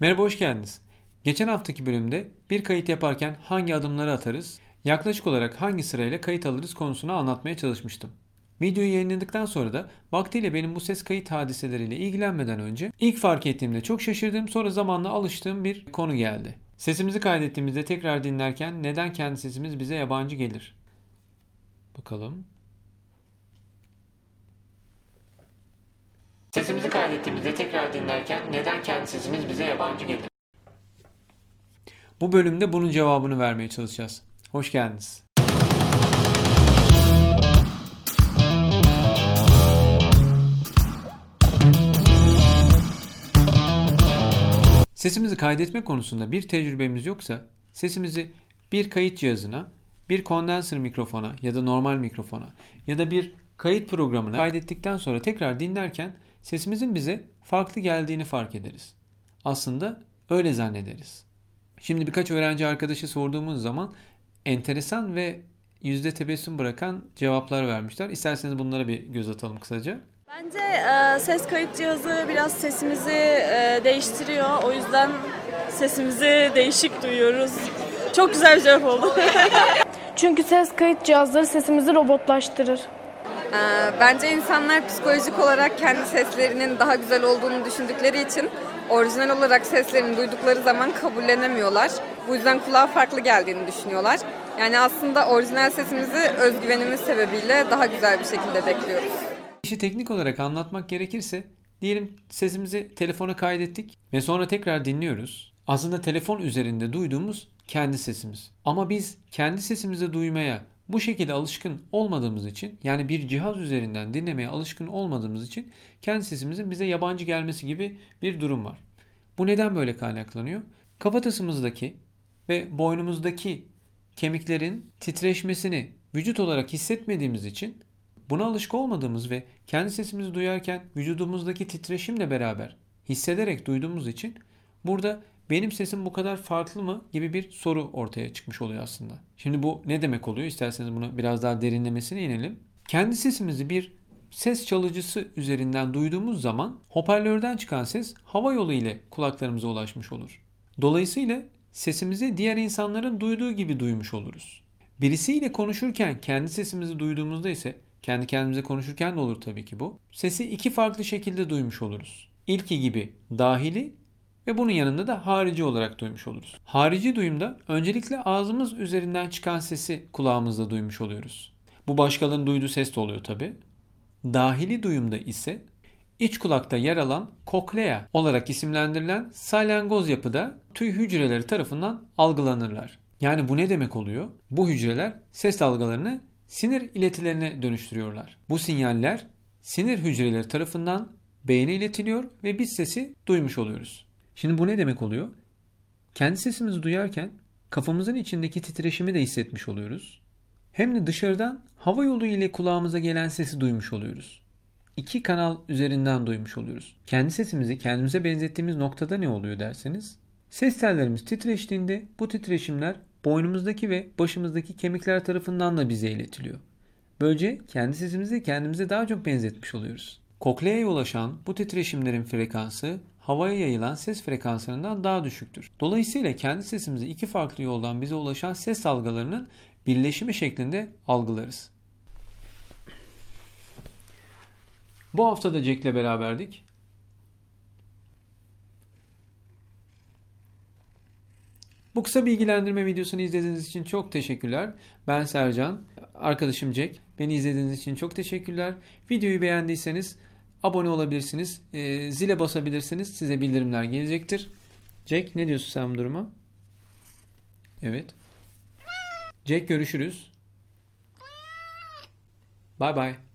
Merhaba hoş geldiniz. Geçen haftaki bölümde bir kayıt yaparken hangi adımları atarız, yaklaşık olarak hangi sırayla kayıt alırız konusunu anlatmaya çalışmıştım. Videoyu yayınladıktan sonra da vaktiyle benim bu ses kayıt hadiseleriyle ilgilenmeden önce ilk fark ettiğimde çok şaşırdığım sonra zamanla alıştığım bir konu geldi. Sesimizi kaydettiğimizde tekrar dinlerken neden kendi sesimiz bize yabancı gelir? Bakalım. Sesimizi kaydettiğimizde tekrar dinlerken neden kendi sesimiz bize yabancı gelir? Bu bölümde bunun cevabını vermeye çalışacağız. Hoş geldiniz. Sesimizi kaydetme konusunda bir tecrübemiz yoksa sesimizi bir kayıt cihazına, bir kondenser mikrofona ya da normal mikrofona ya da bir kayıt programına kaydettikten sonra tekrar dinlerken sesimizin bize farklı geldiğini fark ederiz. Aslında öyle zannederiz. Şimdi birkaç öğrenci arkadaşı sorduğumuz zaman enteresan ve yüzde tebessüm bırakan cevaplar vermişler. İsterseniz bunlara bir göz atalım kısaca. Bence e, ses kayıt cihazı biraz sesimizi e, değiştiriyor. O yüzden sesimizi değişik duyuyoruz. Çok güzel bir cevap oldu. Çünkü ses kayıt cihazları sesimizi robotlaştırır. Ee, Bence insanlar psikolojik olarak kendi seslerinin daha güzel olduğunu düşündükleri için orijinal olarak seslerini duydukları zaman kabullenemiyorlar. Bu yüzden kulağa farklı geldiğini düşünüyorlar. Yani aslında orijinal sesimizi özgüvenimiz sebebiyle daha güzel bir şekilde bekliyoruz. İşi teknik olarak anlatmak gerekirse diyelim sesimizi telefona kaydettik ve sonra tekrar dinliyoruz. Aslında telefon üzerinde duyduğumuz kendi sesimiz. Ama biz kendi sesimizi duymaya bu şekilde alışkın olmadığımız için yani bir cihaz üzerinden dinlemeye alışkın olmadığımız için kendi sesimizin bize yabancı gelmesi gibi bir durum var. Bu neden böyle kaynaklanıyor? Kafatasımızdaki ve boynumuzdaki kemiklerin titreşmesini vücut olarak hissetmediğimiz için buna alışık olmadığımız ve kendi sesimizi duyarken vücudumuzdaki titreşimle beraber hissederek duyduğumuz için burada benim sesim bu kadar farklı mı gibi bir soru ortaya çıkmış oluyor aslında. Şimdi bu ne demek oluyor? İsterseniz bunu biraz daha derinlemesine inelim. Kendi sesimizi bir ses çalıcısı üzerinden duyduğumuz zaman hoparlörden çıkan ses hava yolu ile kulaklarımıza ulaşmış olur. Dolayısıyla sesimizi diğer insanların duyduğu gibi duymuş oluruz. Birisiyle konuşurken kendi sesimizi duyduğumuzda ise kendi kendimize konuşurken de olur tabii ki bu. Sesi iki farklı şekilde duymuş oluruz. İlki gibi dahili ve bunun yanında da harici olarak duymuş oluruz. Harici duyumda öncelikle ağzımız üzerinden çıkan sesi kulağımızda duymuş oluyoruz. Bu başkalarının duyduğu ses de oluyor tabii. Dahili duyumda ise iç kulakta yer alan koklea olarak isimlendirilen salyangoz yapıda tüy hücreleri tarafından algılanırlar. Yani bu ne demek oluyor? Bu hücreler ses dalgalarını sinir iletilerine dönüştürüyorlar. Bu sinyaller sinir hücreleri tarafından beyne iletiliyor ve biz sesi duymuş oluyoruz. Şimdi bu ne demek oluyor? Kendi sesimizi duyarken kafamızın içindeki titreşimi de hissetmiş oluyoruz. Hem de dışarıdan hava yolu ile kulağımıza gelen sesi duymuş oluyoruz. İki kanal üzerinden duymuş oluyoruz. Kendi sesimizi kendimize benzettiğimiz noktada ne oluyor derseniz? Ses tellerimiz titreştiğinde bu titreşimler boynumuzdaki ve başımızdaki kemikler tarafından da bize iletiliyor. Böylece kendi sesimizi kendimize daha çok benzetmiş oluyoruz. Kokleaya ulaşan bu titreşimlerin frekansı havaya yayılan ses frekanslarından daha düşüktür. Dolayısıyla kendi sesimizi iki farklı yoldan bize ulaşan ses dalgalarının birleşimi şeklinde algılarız. Bu hafta da Jack'le beraberdik. Bu kısa bilgilendirme videosunu izlediğiniz için çok teşekkürler. Ben Sercan, arkadaşım Jack. Beni izlediğiniz için çok teşekkürler. Videoyu beğendiyseniz abone olabilirsiniz. Ee, zile basabilirsiniz. Size bildirimler gelecektir. Jack ne diyorsun sen bu duruma? Evet. Jack görüşürüz. Bye bye.